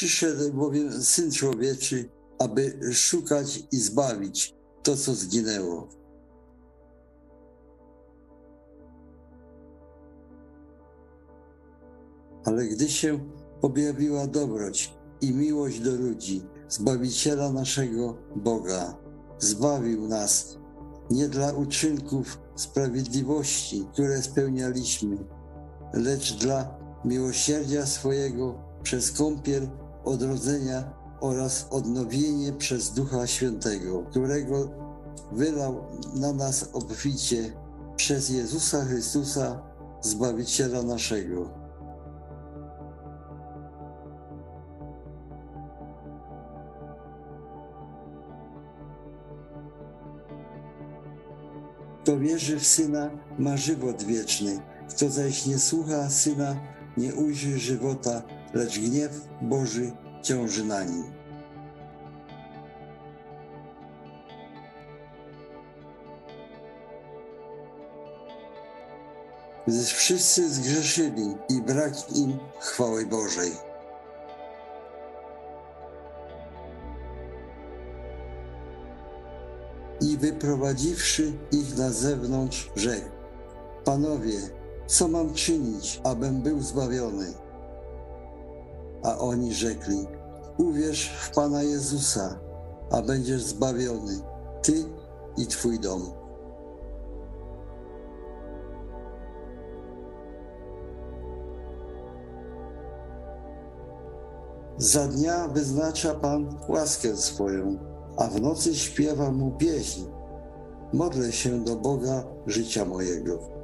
Przyszedł bowiem Syn Człowieczy, aby szukać i zbawić to, co zginęło. Ale gdy się objawiła dobroć i miłość do ludzi, Zbawiciela naszego Boga, zbawił nas nie dla uczynków sprawiedliwości, które spełnialiśmy, lecz dla miłosierdzia swojego przez kąpiel odrodzenia oraz odnowienie przez Ducha Świętego, którego wylał na nas obficie przez Jezusa Chrystusa, Zbawiciela naszego. Kto wierzy w Syna, ma żywot wieczny. Kto zaś nie słucha Syna, nie ujrzy żywota, lecz gniew Boży ciąży na nim. Wszyscy zgrzeszyli i brak im chwały Bożej. I wyprowadziwszy ich na zewnątrz, rzekł: Panowie, co mam czynić, abym był zbawiony? A oni rzekli: Uwierz w Pana Jezusa, a będziesz zbawiony, ty i twój dom. Za dnia wyznacza Pan łaskę swoją, a w nocy śpiewa mu pieśń. Modlę się do Boga życia mojego.